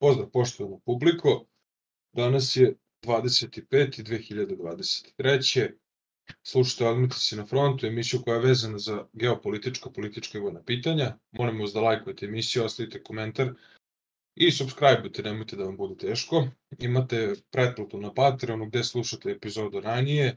Pozdrav poštovano publiko. Danas je 25. 2023. Slušajte se na frontu, emisiju koja je vezana za geopolitičko, političko i vojna pitanja. Molim vas da lajkujete emisiju, ostavite komentar i subscribe-ujte, nemojte da vam bude teško. Imate pretplatu na Patreonu gde slušate epizodu ranije,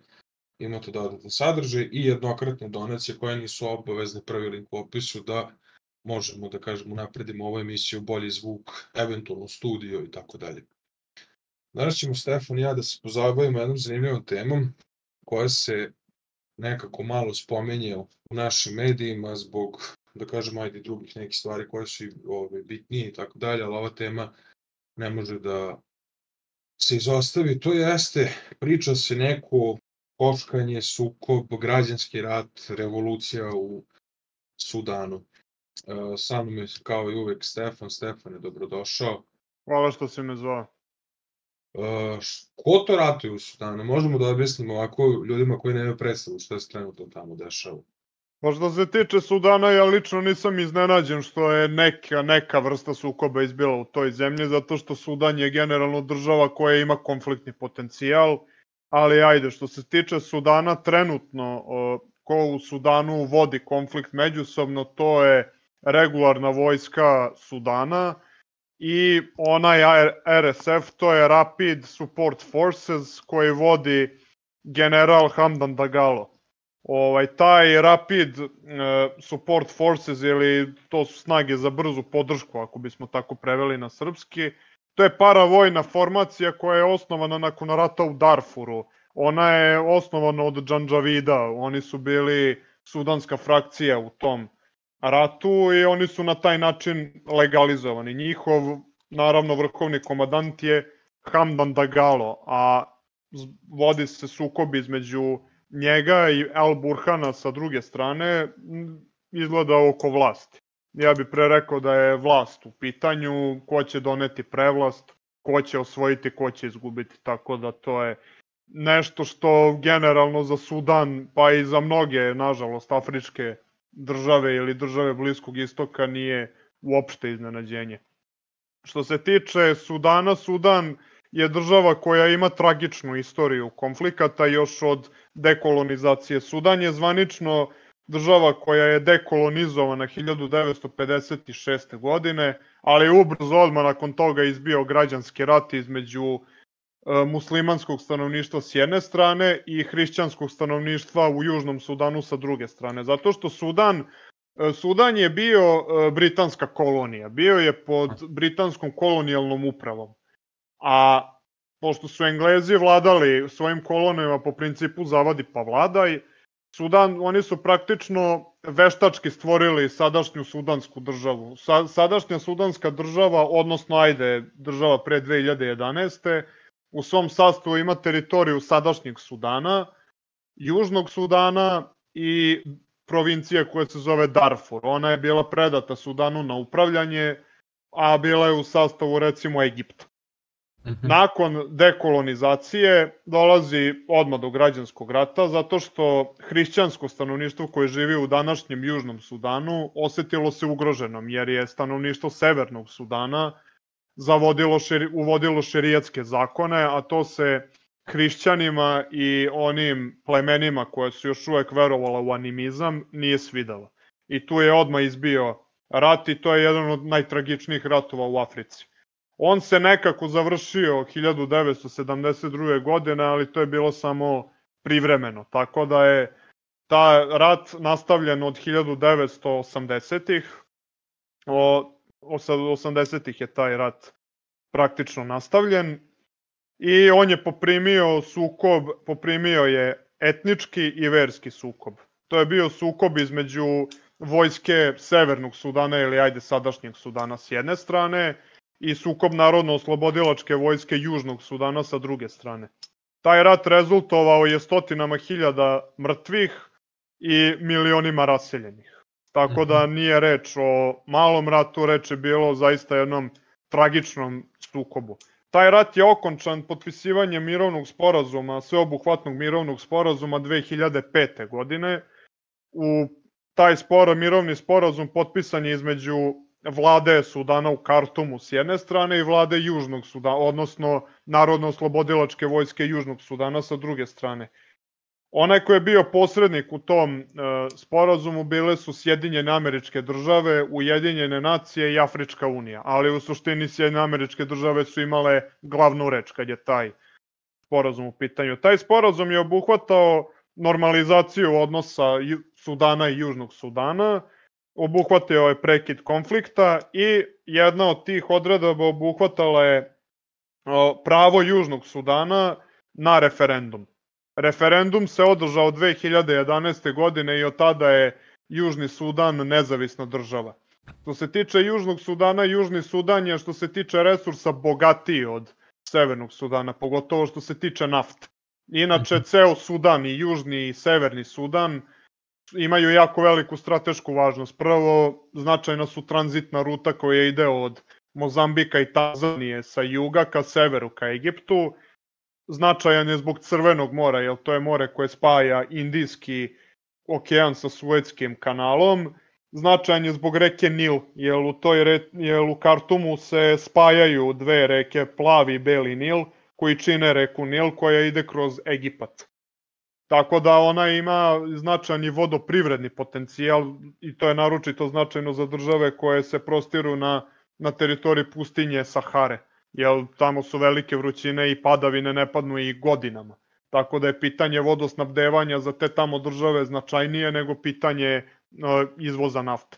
imate dodatan sadržaj i jednokratne donacije koje nisu obavezne, prvi link u opisu da možemo da kažemo napredimo ovu emisiju, bolji zvuk, eventualno studio i tako dalje. Danas ćemo Stefan i ja da se pozabavimo jednom zanimljivom temom koja se nekako malo spomenje u našim medijima zbog, da kažemo, ajde drugih nekih stvari koje su ove, bitnije i tako dalje, ali ova tema ne može da se izostavi. To jeste, priča se neko koškanje, sukob, građanski rat, revolucija u Sudanu. Uh, sa mnom je kao i uvek Stefan. Stefan je dobrodošao. Hvala što si me zvao. Uh, ko to ratuje u Sudanu? Možemo da objasnimo ovako ljudima koji nemaju predstavu šta se trenutno tamo dešava. Pa što se tiče Sudana, ja lično nisam iznenađen što je neka, neka vrsta sukoba izbila u toj zemlji, zato što Sudan je generalno država koja ima konfliktni potencijal, ali ajde, što se tiče Sudana, trenutno ko u Sudanu vodi konflikt međusobno, to je regularna vojska Sudana i onaj RSF, to je Rapid Support Forces koji vodi general Hamdan Dagalo. Ovaj, taj Rapid uh, Support Forces ili to su snage za brzu podršku, ako bismo tako preveli na srpski, to je paravojna formacija koja je osnovana nakon rata u Darfuru. Ona je osnovana od Džanđavida, oni su bili sudanska frakcija u tom ratu i oni su na taj način legalizovani. Njihov, naravno, vrhovni komadant je Hamdan Dagalo, a vodi se sukob između njega i Al Burhana sa druge strane, izgleda oko vlasti. Ja bih pre rekao da je vlast u pitanju, ko će doneti prevlast, ko će osvojiti, ko će izgubiti, tako da to je nešto što generalno za Sudan, pa i za mnoge, nažalost, afričke države ili države Bliskog istoka nije uopšte iznenađenje. Što se tiče Sudana, Sudan je država koja ima tragičnu istoriju konflikata još od dekolonizacije. Sudan je zvanično država koja je dekolonizovana 1956. godine, ali ubrzo odmah nakon toga izbio građanski rat između muslimanskog stanovništva s jedne strane i hrišćanskog stanovništva u Južnom Sudanu sa druge strane. Zato što Sudan e, Sudan je bio e, britanska kolonija, bio je pod britanskom kolonijalnom upravom. A pošto su Englezi vladali svojim kolonijama po principu zavadi pa vladaj, Sudan, oni su praktično veštački stvorili sadašnju sudansku državu. Sa, sadašnja sudanska država, odnosno ajde, država pre 2011 u svom sastavu ima teritoriju sadašnjeg Sudana, Južnog Sudana i provincija koja se zove Darfur. Ona je bila predata Sudanu na upravljanje, a bila je u sastavu recimo Egipta. Mhm. Nakon dekolonizacije dolazi odmah do građanskog rata zato što hrišćansko stanovništvo koje živi u današnjem Južnom Sudanu osetilo se ugroženom jer je stanovništvo Severnog Sudana zavodilo šeri, uvodilo šerijatske zakone, a to se hrišćanima i onim plemenima koje su još uvek verovala u animizam nije svidelo. I tu je odmah izbio rat i to je jedan od najtragičnijih ratova u Africi. On se nekako završio 1972. godine, ali to je bilo samo privremeno, tako da je ta rat nastavljen od 1980-ih, 80-ih je taj rat praktično nastavljen i on je poprimio sukob, poprimio je etnički i verski sukob. To je bio sukob između vojske Severnog Sudana ili ajde sadašnjeg Sudana s jedne strane i sukob Narodno-oslobodilačke vojske Južnog Sudana sa druge strane. Taj rat rezultovao je stotinama hiljada mrtvih i milionima raseljenih. Tako da mhm. nije reč o malom ratu, reč je bilo zaista jednom tragičnom sukobu. Taj rat je okončan potpisivanjem mirovnog sporazuma, sveobuhvatnog mirovnog sporazuma 2005. godine. U taj sporo, mirovni sporazum potpisan je između vlade Sudana u Kartumu s jedne strane i vlade Južnog Sudana, odnosno Narodno-oslobodilačke vojske Južnog Sudana sa druge strane. Onaj ko je bio posrednik u tom e, sporazumu bile su Sjedinjene američke države, Ujedinjene nacije i Afrička unija, ali u suštini Sjedinjene američke države su imale glavnu reč kad je taj sporazum u pitanju. Taj sporazum je obuhvatao normalizaciju odnosa Sudana i Južnog Sudana, obuhvatio je prekid konflikta i jedna od tih odredaba obuhvatala je pravo Južnog Sudana na referendum. Referendum se održao 2011. godine i od tada je Južni Sudan nezavisna država. Što se tiče Južnog Sudana, Južni Sudan je što se tiče resursa bogatiji od Severnog Sudana, pogotovo što se tiče nafte. Inače, ceo Sudan, i Južni i Severni Sudan, imaju jako veliku stratešku važnost. Prvo, značajna su tranzitna ruta koja ide od Mozambika i Tanzanije sa juga ka severu, ka Egiptu. Značajan je zbog Crvenog mora, jer to je more koje spaja Indijski okean sa Suetskim kanalom. Značajan je zbog reke Nil, jer u, toj re, jer u Kartumu se spajaju dve reke, Plavi i Beli Nil, koji čine reku Nil koja ide kroz Egipat. Tako da ona ima značajni vodoprivredni potencijal i to je naročito značajno za države koje se prostiru na, na teritoriji pustinje Sahare, jer tamo su velike vrućine i padavine ne padnu i godinama. Tako da je pitanje vodosnabdevanja za te tamo države značajnije nego pitanje uh, izvoza nafte.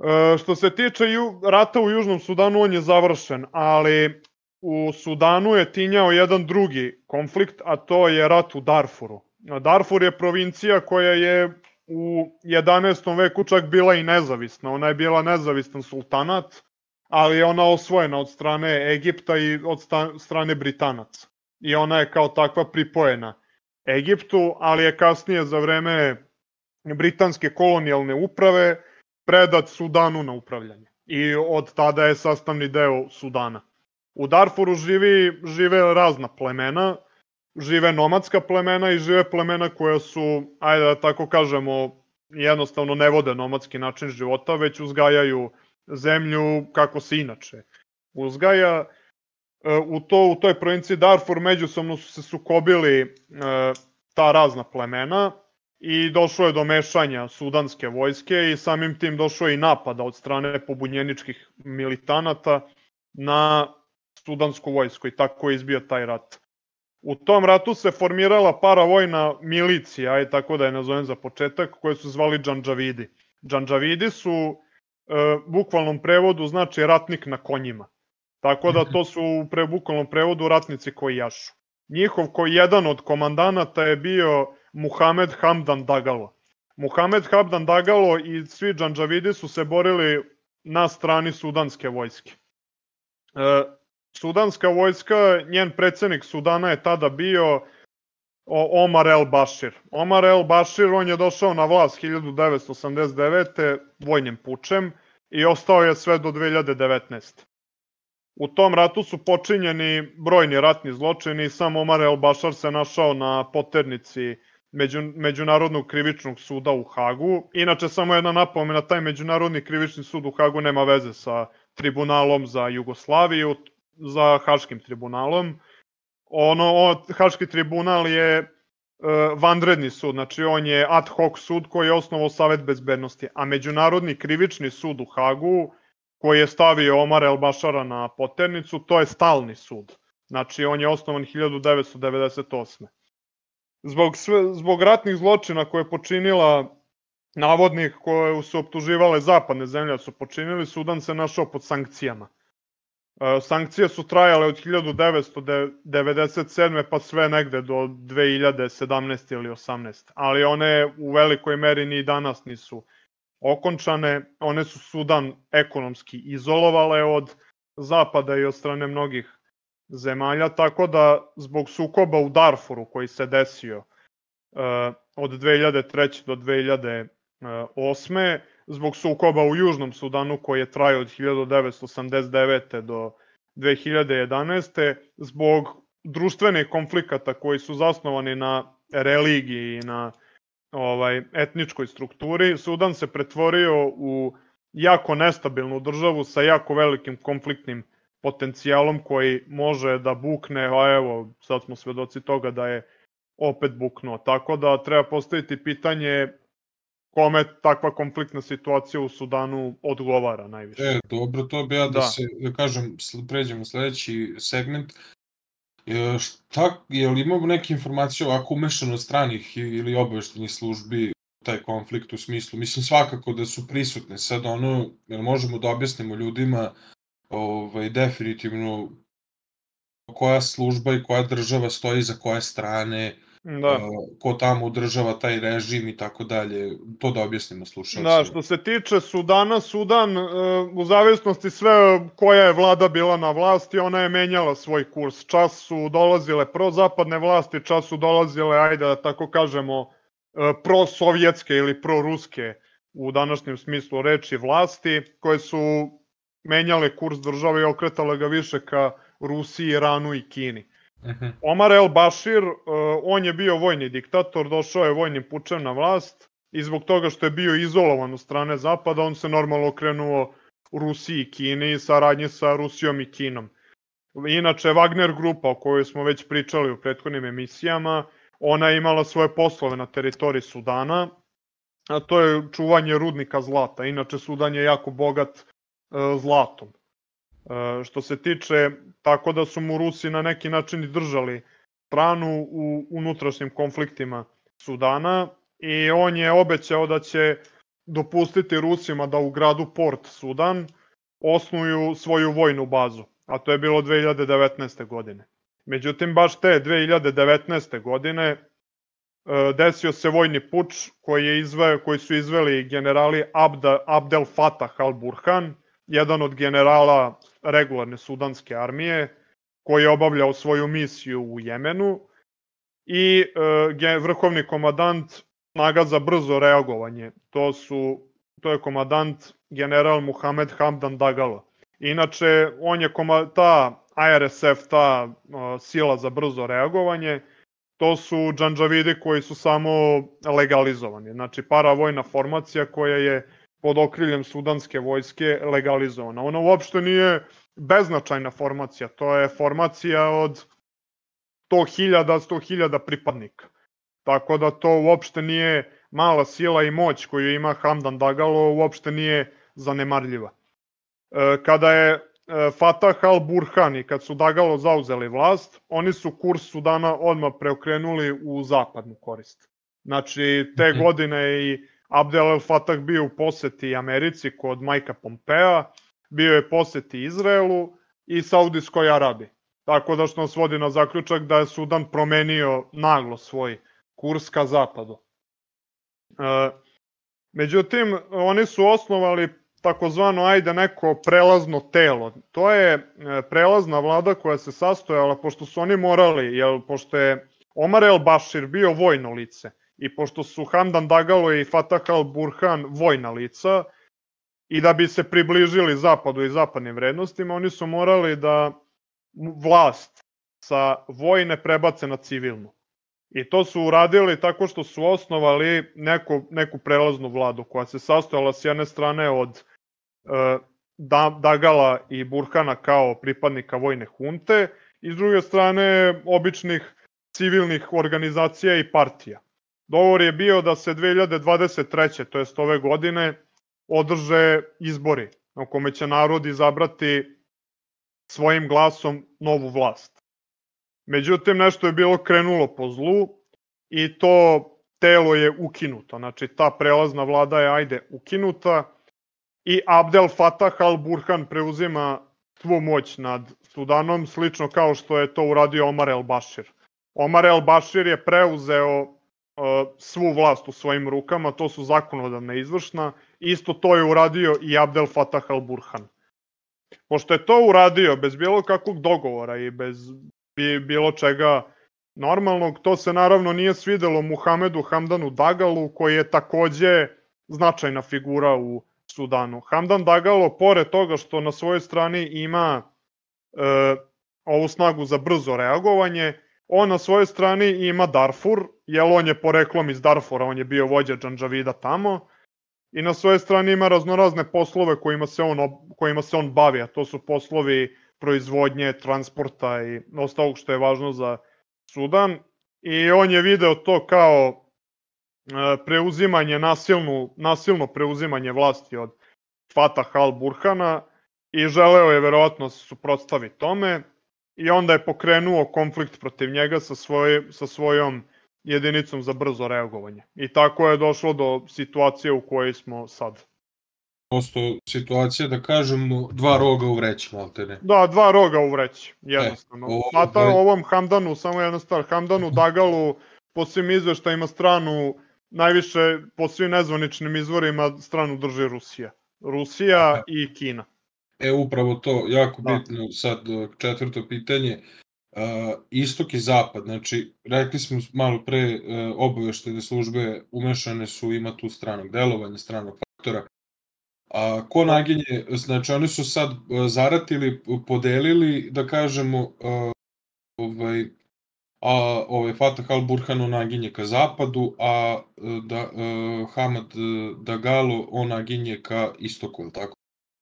E, što se tiče rata u Južnom Sudanu, on je završen, ali u Sudanu je tinjao jedan drugi konflikt, a to je rat u Darfuru. Darfur je provincija koja je u 11. veku čak bila i nezavisna. Ona je bila nezavistan sultanat, ali je ona osvojena od strane Egipta i od strane Britanaca. I ona je kao takva pripojena Egiptu, ali je kasnije za vreme britanske kolonijalne uprave predat Sudanu na upravljanje. I od tada je sastavni deo Sudana. U Darfuru živi, žive razna plemena, žive nomadska plemena i žive plemena koja su, ajde da tako kažemo, jednostavno ne vode nomadski način života, već uzgajaju zemlju kako se inače uzgaja. E, u, to, u toj provinciji Darfur međusobno su se sukobili e, ta razna plemena i došlo je do mešanja sudanske vojske i samim tim došlo je i napada od strane pobunjeničkih militanata na sudansku vojsku i tako je izbio taj rat. U tom ratu se formirala paravojna milicija, aj tako da je nazovem za početak, koje su zvali Džanđavidi. Džanđavidi su e, bukvalnom prevodu znači ratnik na konjima. Tako da to su u pre, bukvalnom prevodu ratnici koji jašu. Njihov koji jedan od komandanata je bio Muhamed Hamdan Dagalo. Muhamed Hamdan Dagalo i svi Džanđavidi su se borili na strani sudanske vojske. E, Sudanska vojska, njen predsednik Sudana je tada bio Omar El Bashir. Omar El Bashir, on je došao na vlast 1989. vojnim pučem i ostao je sve do 2019. U tom ratu su počinjeni brojni ratni zločini i sam Omar El Bashir se našao na poternici Među, Međunarodnog krivičnog suda u Hagu. Inače, samo jedna napomena, taj Međunarodni krivični sud u Hagu nema veze sa tribunalom za Jugoslaviju, za Haškim tribunalom. Ono, on, Haški tribunal je vanredni sud, znači on je ad hoc sud koji je osnovao Savet bezbednosti, a Međunarodni krivični sud u Hagu, koji je stavio Omar El Bašara na poternicu, to je stalni sud. Znači, on je osnovan 1998. Zbog, sve, zbog ratnih zločina koje je počinila navodnih koje su optuživale zapadne zemlje su počinili, Sudan se našao pod sankcijama. E, sankcije su trajale od 1997. pa sve negde do 2017. ili 18. Ali one u velikoj meri ni danas nisu okončane. One su Sudan ekonomski izolovale od zapada i od strane mnogih zemalja, tako da zbog sukoba u Darfuru koji se desio uh, od 2003. do 2008 zbog sukoba u Južnom Sudanu koji je trajao od 1989. do 2011. zbog društvenih konflikata koji su zasnovani na religiji i na ovaj etničkoj strukturi, Sudan se pretvorio u jako nestabilnu državu sa jako velikim konfliktnim potencijalom koji može da bukne, a evo, sad smo svedoci toga da je opet buknuo. Tako da treba postaviti pitanje kome takva konfliktna situacija u Sudanu odgovara najviše. E, dobro, to bi ja da, da. se, da kažem, pređemo sledeći segment. E, šta, je li imamo neke informacije ovako umešano stranih ili obaveštenih službi taj konflikt u smislu, mislim svakako da su prisutne, sad ono, jel možemo da objasnimo ljudima ovaj, definitivno koja služba i koja država stoji za koje strane, da. ko tamo održava taj režim i tako dalje, to da objasnimo slušalcima. Da, što se tiče Sudana, Sudan, e, u zavisnosti sve koja je vlada bila na vlasti, ona je menjala svoj kurs. Čas su dolazile prozapadne vlasti, čas su dolazile, ajde da tako kažemo, e, prosovjetske ili proruske u današnjem smislu reči vlasti, koje su menjale kurs države i okretale ga više ka Rusiji, Iranu i Kini. -huh. Omar el Bashir, uh, on je bio vojni diktator, došao je vojnim pučem na vlast i zbog toga što je bio izolovan u strane Zapada, on se normalno okrenuo Rusiji i Kini i saradnje sa Rusijom i Kinom. Inače, Wagner grupa o kojoj smo već pričali u prethodnim emisijama, ona je imala svoje poslove na teritoriji Sudana, a to je čuvanje rudnika zlata. Inače, Sudan je jako bogat uh, zlatom. Što se tiče, tako da su mu Rusi na neki način i držali stranu u unutrašnjim konfliktima Sudana i on je obećao da će dopustiti Rusima da u gradu Port Sudan osnuju svoju vojnu bazu, a to je bilo 2019. godine. Međutim, baš te 2019. godine e, desio se vojni puč koji, je izve, koji su izveli generali Abda, Abdel Fatah al-Burhan, jedan od generala regularne sudanske armije, koji je obavljao svoju misiju u Jemenu i e, vrhovni komadant snaga za brzo reagovanje. To su to je komadant general Muhammed Hamdan Dagalo. Inače, on je koma, ta IRSF, ta uh, sila za brzo reagovanje, to su džanđavidi koji su samo legalizovani. Znači, paravojna formacija koja je pod okriljem sudanske vojske legalizovana. Ona uopšte nije beznačajna formacija, to je formacija od 100.000, 100.000 pripadnika. Tako da to uopšte nije mala sila i moć koju ima Hamdan Dagalo, uopšte nije zanemarljiva. E, kada je e, Fatah al-Burhan i kad su Dagalo zauzeli vlast, oni su kurs Sudana odmah preokrenuli u zapadnu korist. Znači, te mhm. godine i Abdel El Fattah bio u poseti Americi kod Majka Pompea, bio je poseti Izraelu i Saudijskoj Arabiji. Tako da što nas vodi na zaključak da je Sudan promenio naglo svoj kurs ka zapadu. E, međutim, oni su osnovali takozvano, ajde, neko prelazno telo. To je e, prelazna vlada koja se sastojala, pošto su oni morali, jel, pošto je Omar El Bashir bio vojno lice, i pošto su Hamdan Dagalo i Fatah al-Burhan vojna lica i da bi se približili zapadu i zapadnim vrednostima, oni su morali da vlast sa vojne prebace na civilnu. I to su uradili tako što su osnovali neku, neku prelaznu vladu koja se sastojala s jedne strane od e, Dagala i Burhana kao pripadnika vojne hunte i s druge strane običnih civilnih organizacija i partija. Dogovor je bio da se 2023. to jest ove godine održe izbori na kome će narod izabrati svojim glasom novu vlast. Međutim, nešto je bilo krenulo po zlu i to telo je ukinuto. Znači, ta prelazna vlada je, ajde, ukinuta i Abdel Fatah al-Burhan preuzima svu moć nad Sudanom, slično kao što je to uradio Omar el-Bashir. Omar el-Bashir je preuzeo svu vlast u svojim rukama, to su zakonodavna izvršna, isto to je uradio i Abdel Fatah al-Burhan. Pošto je to uradio bez bilo kakvog dogovora i bez bilo čega normalnog, to se naravno nije svidelo Muhamedu Hamdanu Dagalu, koji je takođe značajna figura u Sudanu. Hamdan Dagalo, pored toga što na svojoj strani ima e, ovu snagu za brzo reagovanje, On na svojoj strani ima Darfur, jer on je poreklom iz Darfura, on je bio vođa Džanđavida tamo. i na svoje strane ima raznorazne poslove kojima se on, kojima se on bavi, a to su poslovi proizvodnje, transporta i ostalog što je važno za Sudan. I on je video to kao e, preuzimanje, nasilnu, nasilno preuzimanje vlasti od Fatah al-Burhana i želeo je verovatno se suprotstavi tome i onda je pokrenuo konflikt protiv njega sa, svoje, sa svojom jedinicom za brzo reagovanje. I tako je došlo do situacije u kojoj smo sad. Prosto situacija, da kažemo, dva roga u vreći, malte ne. Da, dva roga u vreći, jednostavno. E, ovo, Mata ovom Hamdanu, samo jedna stvar, Hamdanu Dagalu po svim izveštajima stranu, najviše po svim nezvaničnim izvorima stranu drži Rusija. Rusija Aha. i Kina. E, upravo to, jako da. bitno, sad četvrto pitanje, uh, istok i zapad, znači, rekli smo malo pre, uh, obaveštene službe umešane su, ima tu stranog delovanja, stranog faktora, A ko naginje, znači oni su sad zaratili, podelili, da kažemo, uh, ovaj, a ovaj Fatah al-Burhan naginje ka zapadu, a da, uh, Hamad Dagalo on naginje ka istoku, je tako?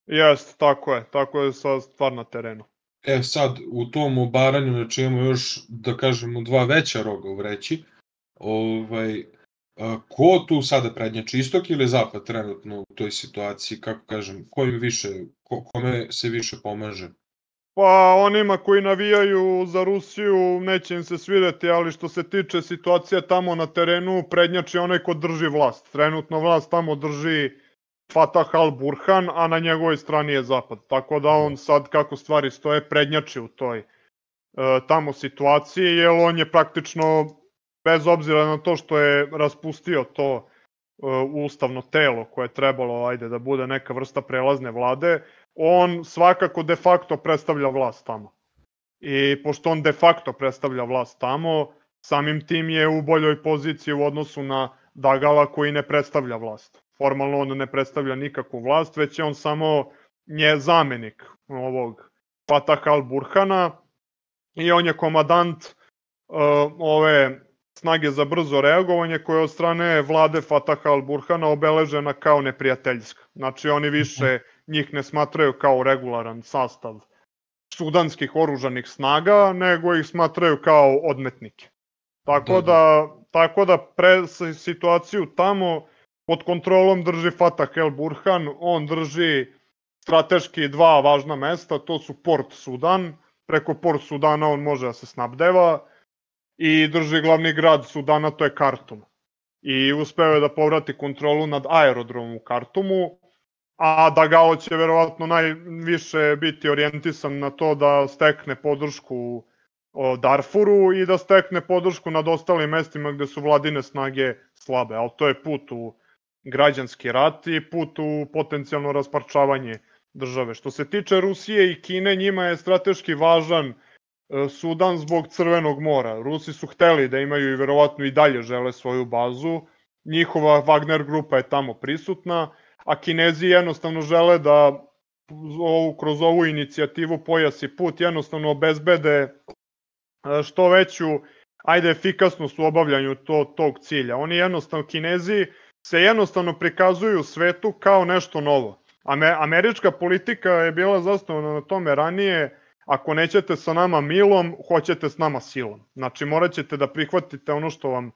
Jeste, tako je, tako je sad stvar na terenu. E sad, u tom obaranju, znači imamo još, da kažemo, dva veća roga u vreći, ovaj, ko tu sada prednjači, istok ili zapad trenutno u toj situaciji, kako kažem, ko im više, ko, kome se više pomaže? Pa onima koji navijaju za Rusiju neće im se svideti, ali što se tiče situacije tamo na terenu, prednjači onaj ko drži vlast. Trenutno vlast tamo drži Fatah al-Burhan, a na njegovoj strani je Zapad. Tako da on sad, kako stvari stoje, prednjači u toj e, tamo situaciji, jer on je praktično, bez obzira na to što je raspustio to e, ustavno telo koje je trebalo ajde, da bude neka vrsta prelazne vlade, on svakako de facto predstavlja vlast tamo. I pošto on de facto predstavlja vlast tamo, samim tim je u boljoj poziciji u odnosu na Dagala koji ne predstavlja vlast formalno on ne predstavlja nikakvu vlast, već je on samo nje zamenik ovog Fatah al-Burhana i on je komadant uh, ove snage za brzo reagovanje koje od strane vlade Fatah al-Burhana obeležena kao neprijateljska. Znači oni više njih ne smatraju kao regularan sastav sudanskih oružanih snaga, nego ih smatraju kao odmetnike. Tako da, da, tako da pre situaciju tamo pod kontrolom drži Fatah El Burhan, on drži strateški dva važna mesta, to su Port Sudan, preko Port Sudana on može da se snabdeva. I drži glavni grad Sudana, to je Kartum. I uspeo je da povrati kontrolu nad aerodromom u Kartumu, a da Gao će verovatno najviše biti orijentisan na to da stekne podršku Darfuru i da stekne podršku nad ostalim mestima gde su vladine snage slabe, ali to je put u građanski rat i put u potencijalno rasparčavanje države. Što se tiče Rusije i Kine, njima je strateški važan e, Sudan zbog Crvenog mora. Rusi su hteli da imaju i verovatno i dalje žele svoju bazu. Njihova Wagner grupa je tamo prisutna, a Kinezi jednostavno žele da ovu, kroz ovu inicijativu Pojas i put jednostavno obezbede e, što veću ajde efikasnost u obavljanju to, tog cilja. Oni jednostavno Kinezi se jednostavno prikazuju svetu kao nešto novo. Američka politika je bila zasnovana na tome ranije, ako nećete sa nama milom, hoćete s nama silom. Znači morat ćete da prihvatite ono što vam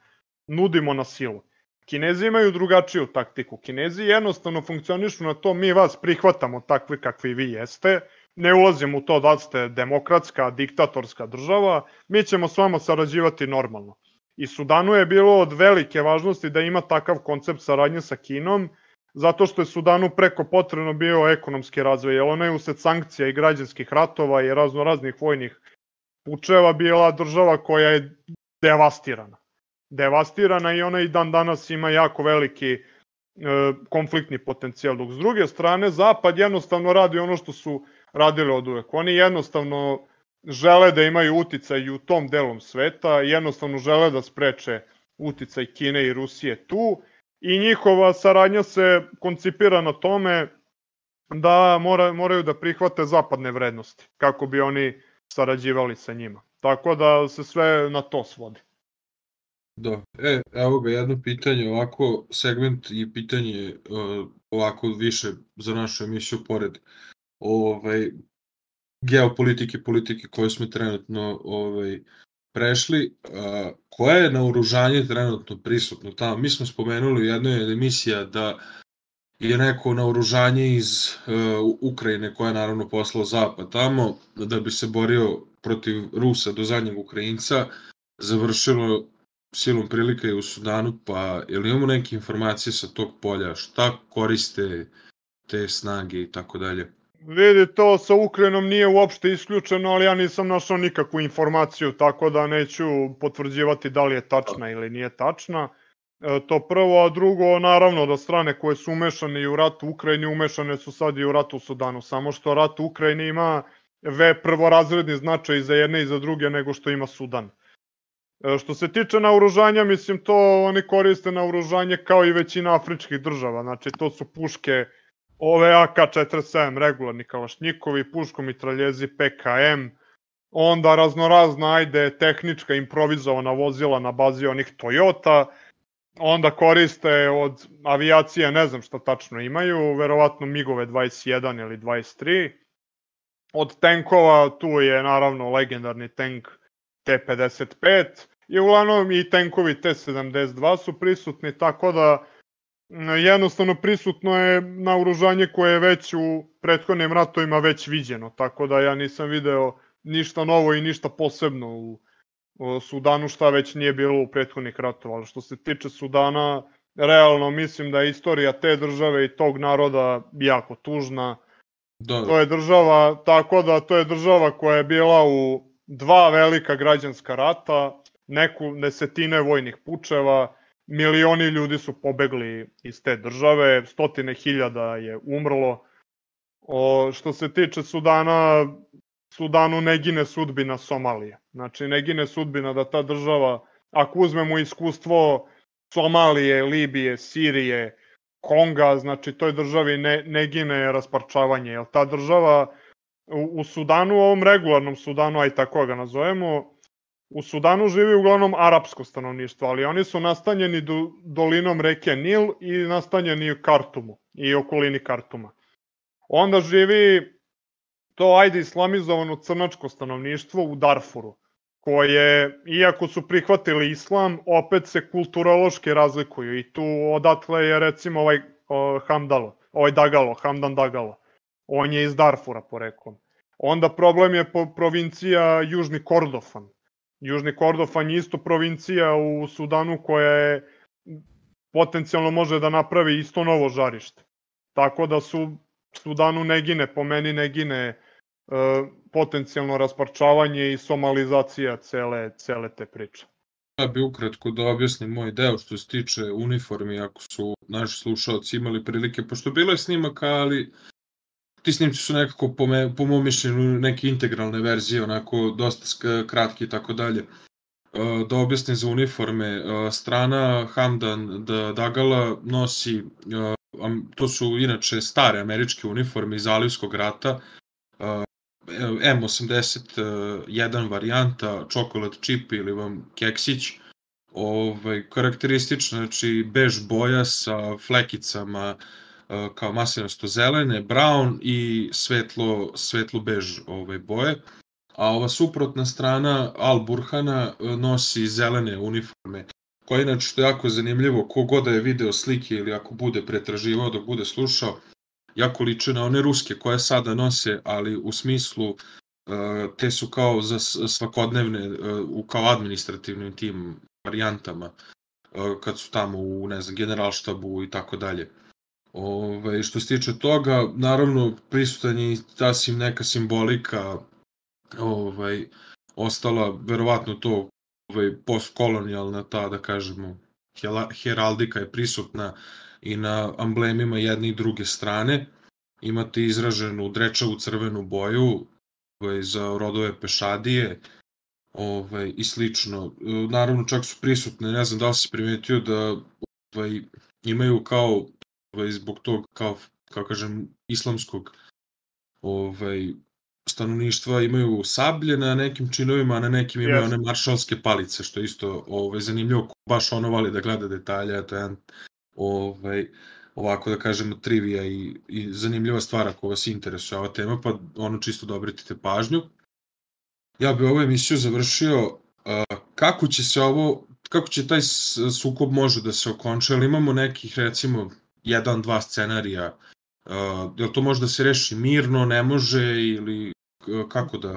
nudimo na silu. Kinezi imaju drugačiju taktiku. Kinezi jednostavno funkcionišu na to, mi vas prihvatamo takvi kakvi vi jeste, ne ulazimo u to da ste demokratska, diktatorska država, mi ćemo s vama sarađivati normalno. I Sudanu je bilo od velike važnosti da ima takav koncept saradnje sa Kinom, zato što je Sudanu preko potrebno bio ekonomski razvoj, jer ona je usled sankcija i građanskih ratova i razno raznih vojnih pučeva bila država koja je devastirana. Devastirana i ona i dan danas ima jako veliki e, konfliktni potencijal. Dok s druge strane, Zapad jednostavno radi ono što su radili od uvek. Oni jednostavno žele da imaju uticaj u tom delom sveta, jednostavno žele da spreče uticaj Kine i Rusije tu i njihova saradnja se koncipira na tome da mora, moraju da prihvate zapadne vrednosti kako bi oni sarađivali sa njima. Tako da se sve na to svodi. Da, e, evo ga jedno pitanje, ovako segment i pitanje uh, ovako više za našu emisiju pored ovaj, geopolitike, politike koje smo trenutno ovaj, prešli, uh, koje je naoružanje trenutno prisutno tamo? Mi smo spomenuli u jednoj emisija da je neko naoružanje iz uh, Ukrajine koje je naravno poslao Zapad tamo da bi se borio protiv Rusa do zadnjeg Ukrajinca završilo silom prilika i u Sudanu, pa je li imamo neke informacije sa tog polja, šta koriste te snage i tako dalje? Vidi, to sa Ukrajinom nije uopšte isključeno, ali ja nisam našao nikakvu informaciju, tako da neću potvrđivati da li je tačna ili nije tačna. E, to prvo, a drugo, naravno da strane koje su umešane i u rat u Ukrajini, umešane su sad i u rat u Sudanu, samo što rat u Ukrajini ima ve prvorazredni značaj i za jedne i za druge nego što ima Sudan. E, što se tiče naoružanja, mislim to oni koriste naoružanje kao i većina afričkih država, znači to su puške ove AK-47 regularni kalašnjikovi, puškomitraljezi PKM, onda raznorazna, ajde, tehnička improvizovana vozila na bazi onih Toyota, onda koriste od avijacije, ne znam šta tačno imaju, verovatno MIGove 21 ili 23. Od tenkova tu je naravno legendarni tank T-55 i uglavnom i tenkovi T-72 su prisutni, tako da jednostavno prisutno je naoružanje koje je već u prethodnim ratovima već viđeno, tako da ja nisam video ništa novo i ništa posebno u, u Sudanu šta već nije bilo u prethodnih ratova, ali što se tiče Sudana, realno mislim da je istorija te države i tog naroda jako tužna. Da. To je država, tako da to je država koja je bila u dva velika građanska rata, neku desetine vojnih pučeva, milioni ljudi su pobegli iz te države, stotine hiljada je umrlo. O, što se tiče Sudana, Sudanu ne gine sudbina Somalije. Znači, ne gine sudbina da ta država, ako uzmemo iskustvo Somalije, Libije, Sirije, Konga, znači toj državi ne, ne gine rasparčavanje, jer ta država u, u Sudanu, u ovom regularnom Sudanu, aj tako ga nazovemo, u Sudanu živi uglavnom arapsko stanovništvo, ali oni su nastanjeni do, dolinom reke Nil i nastanjeni u Kartumu i okolini Kartuma. Onda živi to ajde islamizovano crnačko stanovništvo u Darfuru, koje, iako su prihvatili islam, opet se kulturološki razlikuju i tu odatle je recimo ovaj o, Hamdalo, ovaj Dagalo, Hamdan Dagalo. On je iz Darfura poreklom. Onda problem je po provincija Južni Kordofan, Južni Kordofan je isto provincija u Sudanu koja je potencijalno može da napravi isto novo žarište. Tako da su Sudanu ne gine, po meni ne gine e, potencijalno rasparčavanje i somalizacija cele, cele te priče. Ja bi ukratko da objasnim moj deo što se tiče uniformi, ako su naši slušalci imali prilike, pošto bilo je snimaka, ali ti snimci su nekako po, me, po mom mišljenju neke integralne verzije, onako dosta kratki i tako dalje. E, da objasnim za uniforme, e, strana Hamdan Dagala nosi, e, to su inače stare američke uniforme iz Alivskog rata, M81 varijanta, chocolate chip ili vam keksić, ovaj, karakteristična, znači bež boja sa flekicama, kao maslinasto zelene, brown i svetlo, svetlo bež ove boje. A ova suprotna strana Al Burhana e, nosi zelene uniforme koja inače što je jako zanimljivo, kogod da je video slike ili ako bude pretraživao dok bude slušao, jako liče na one ruske koje sada nose, ali u smislu e, te su kao za svakodnevne, e, u kao administrativnim tim varijantama, kad su tamo u, ne znam, generalštabu i tako dalje. Ove, što se tiče toga, naravno prisutan je i ta sim, neka simbolika ovaj, ostala, verovatno to ovaj, postkolonijalna ta, da kažemo, heraldika je prisutna i na amblemima jedne i druge strane. Imate izraženu drečavu crvenu boju ovaj, za rodove pešadije ovaj, i slično. Naravno, čak su prisutne, ne znam da li si primetio da ovaj, imaju kao ovaj, zbog tog, kao, kao kažem, islamskog ovaj, stanovništva imaju sablje na nekim činovima, a na nekim imaju Jeste. one maršalske palice, što je isto ovaj, zanimljivo, baš ono vali da gleda detalje, to je jedan, ovaj, ovako da kažemo, trivija i, i zanimljiva stvar ako vas interesuje ova tema, pa ono čisto da obratite pažnju. Ja bi ovu emisiju završio a, kako će se ovo, kako će taj sukob može da se okonča, ali imamo nekih recimo jedan, dva scenarija, uh, jel to može da se reši mirno, ne može ili k- kako da...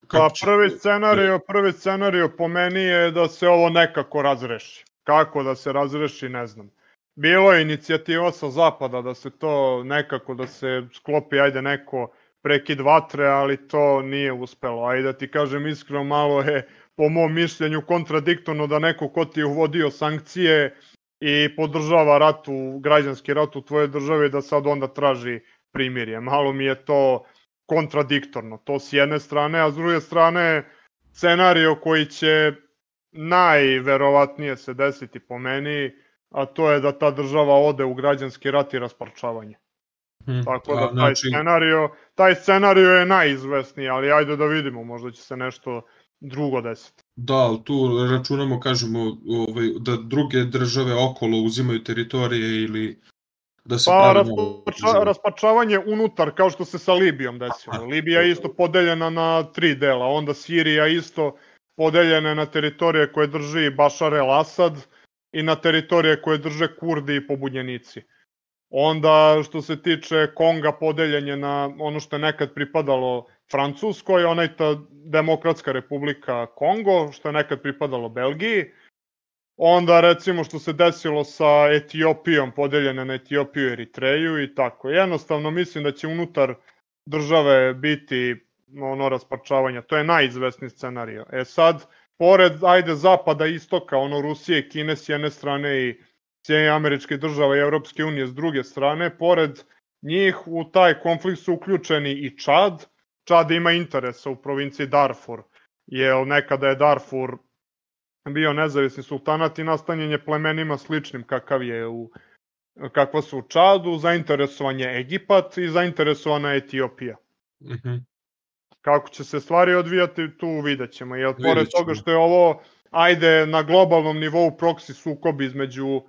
Pa Kako će- prvi scenario, prvi scenario po meni je da se ovo nekako razreši. Kako da se razreši, ne znam. Bilo je inicijativa sa zapada da se to nekako, da se sklopi, ajde neko prekid vatre, ali to nije uspelo. Ajde da ti kažem iskreno, malo je po mom mišljenju kontradiktorno da neko ko ti je uvodio sankcije i podržava rat u, građanski rat u tvojoj državi da sad onda traži primirje. Malo mi je to kontradiktorno. To s jedne strane, a s druge strane scenario koji će najverovatnije se desiti po meni, a to je da ta država ode u građanski rat i rasparčavanje. Hm, Tako a, da taj znači, scenario, taj scenario je najizvesniji, ali ajde da vidimo, možda će se nešto drugo desiti. Da, ali tu računamo, kažemo, ovaj, da druge države okolo uzimaju teritorije ili da se Pa raspača, raspačavanje unutar, kao što se sa Libijom desilo. Libija je isto podeljena na tri dela, onda Sirija isto podeljena je na teritorije koje drži Bašar el Asad i na teritorije koje drže Kurdi i pobunjenici. Onda što se tiče Konga podeljen je na ono što je nekad pripadalo Francuskoj, onaj ta Demokratska republika Kongo, što je nekad pripadalo Belgiji. Onda recimo što se desilo sa Etiopijom, podeljene na Etiopiju i Eritreju i tako. Jednostavno mislim da će unutar države biti ono rasparčavanja. To je najizvesniji scenario. E sad, pored, ajde, zapada, istoka, ono Rusije Kine s jedne strane i Sjedinje američke države i Evropske unije s druge strane, pored njih u taj konflikt su uključeni i Čad. Čad ima interesa u provinciji Darfur, jer nekada je Darfur bio nezavisni sultanat i nastanjen je plemenima sličnim kakav je u kakva su u Čadu, zainteresovan je Egipat i zainteresovana je Etiopija. Mhm. Kako će se stvari odvijati, tu vidjet ćemo. Jer pored toga što je ovo, ajde, na globalnom nivou proksi sukob između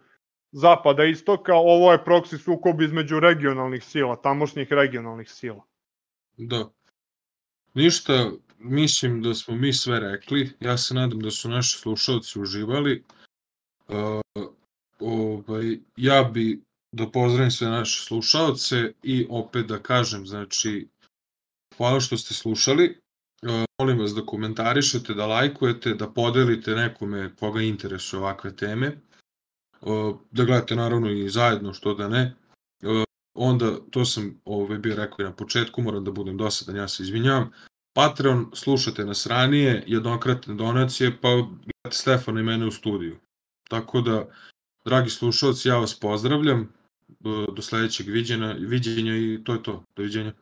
zapada i istoka, ovo je proksi sukob između regionalnih sila, tamošnjih regionalnih sila. Da. Ništa, mislim da smo mi sve rekli. Ja se nadam da su naši slušalci uživali. Uh, ovaj, ja bi da pozdravim sve naše slušalce i opet da kažem, znači, hvala što ste slušali. Uh, molim vas da komentarišete, da lajkujete, da podelite nekome koga interesuje ovakve teme. Da gledate naravno i zajedno, što da ne. Onda, to sam ovaj, bio rekao i na početku, moram da budem dosadan, ja se izvinjavam. Patreon, slušate nas ranije, jednokratne donacije, pa gledate Stefana i mene u studiju. Tako da, dragi slušalci, ja vas pozdravljam, do sledećeg viđenja, viđenja i to je to. Doviđenja.